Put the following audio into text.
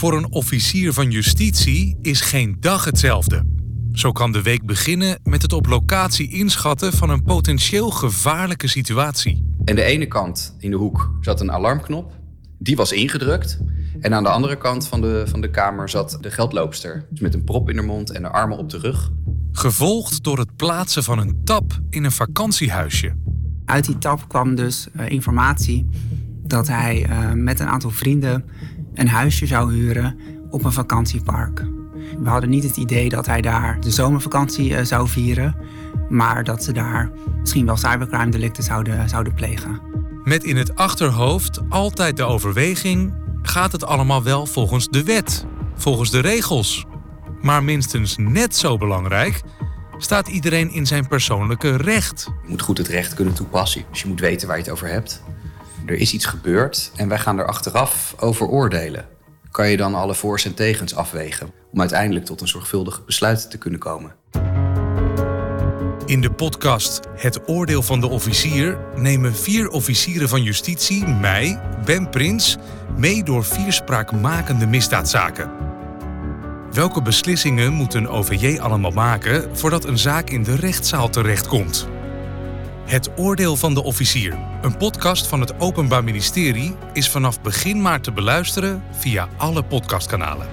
Voor een officier van justitie is geen dag hetzelfde. Zo kan de week beginnen met het op locatie inschatten van een potentieel gevaarlijke situatie. En de ene kant in de hoek zat een alarmknop. Die was ingedrukt. En aan de andere kant van de, van de kamer zat de geldloopster. Dus met een prop in haar mond en de armen op de rug. Gevolgd door het plaatsen van een tap in een vakantiehuisje. Uit die tap kwam dus uh, informatie dat hij uh, met een aantal vrienden een huisje zou huren op een vakantiepark. We hadden niet het idee dat hij daar de zomervakantie uh, zou vieren, maar dat ze daar misschien wel cybercrime delicten zouden, zouden plegen. Met in het achterhoofd altijd de overweging: gaat het allemaal wel volgens de wet, volgens de regels? Maar minstens net zo belangrijk staat iedereen in zijn persoonlijke recht. Je moet goed het recht kunnen toepassen, dus je moet weten waar je het over hebt. Er is iets gebeurd en wij gaan er achteraf over oordelen. Kan je dan alle voor's en tegens afwegen om uiteindelijk tot een zorgvuldig besluit te kunnen komen? In de podcast Het Oordeel van de Officier nemen vier officieren van justitie mij, Ben Prins, mee door vier spraakmakende misdaadzaken. Welke beslissingen moet een OVJ allemaal maken voordat een zaak in de rechtszaal terechtkomt? Het Oordeel van de Officier, een podcast van het Openbaar Ministerie, is vanaf begin maart te beluisteren via alle podcastkanalen.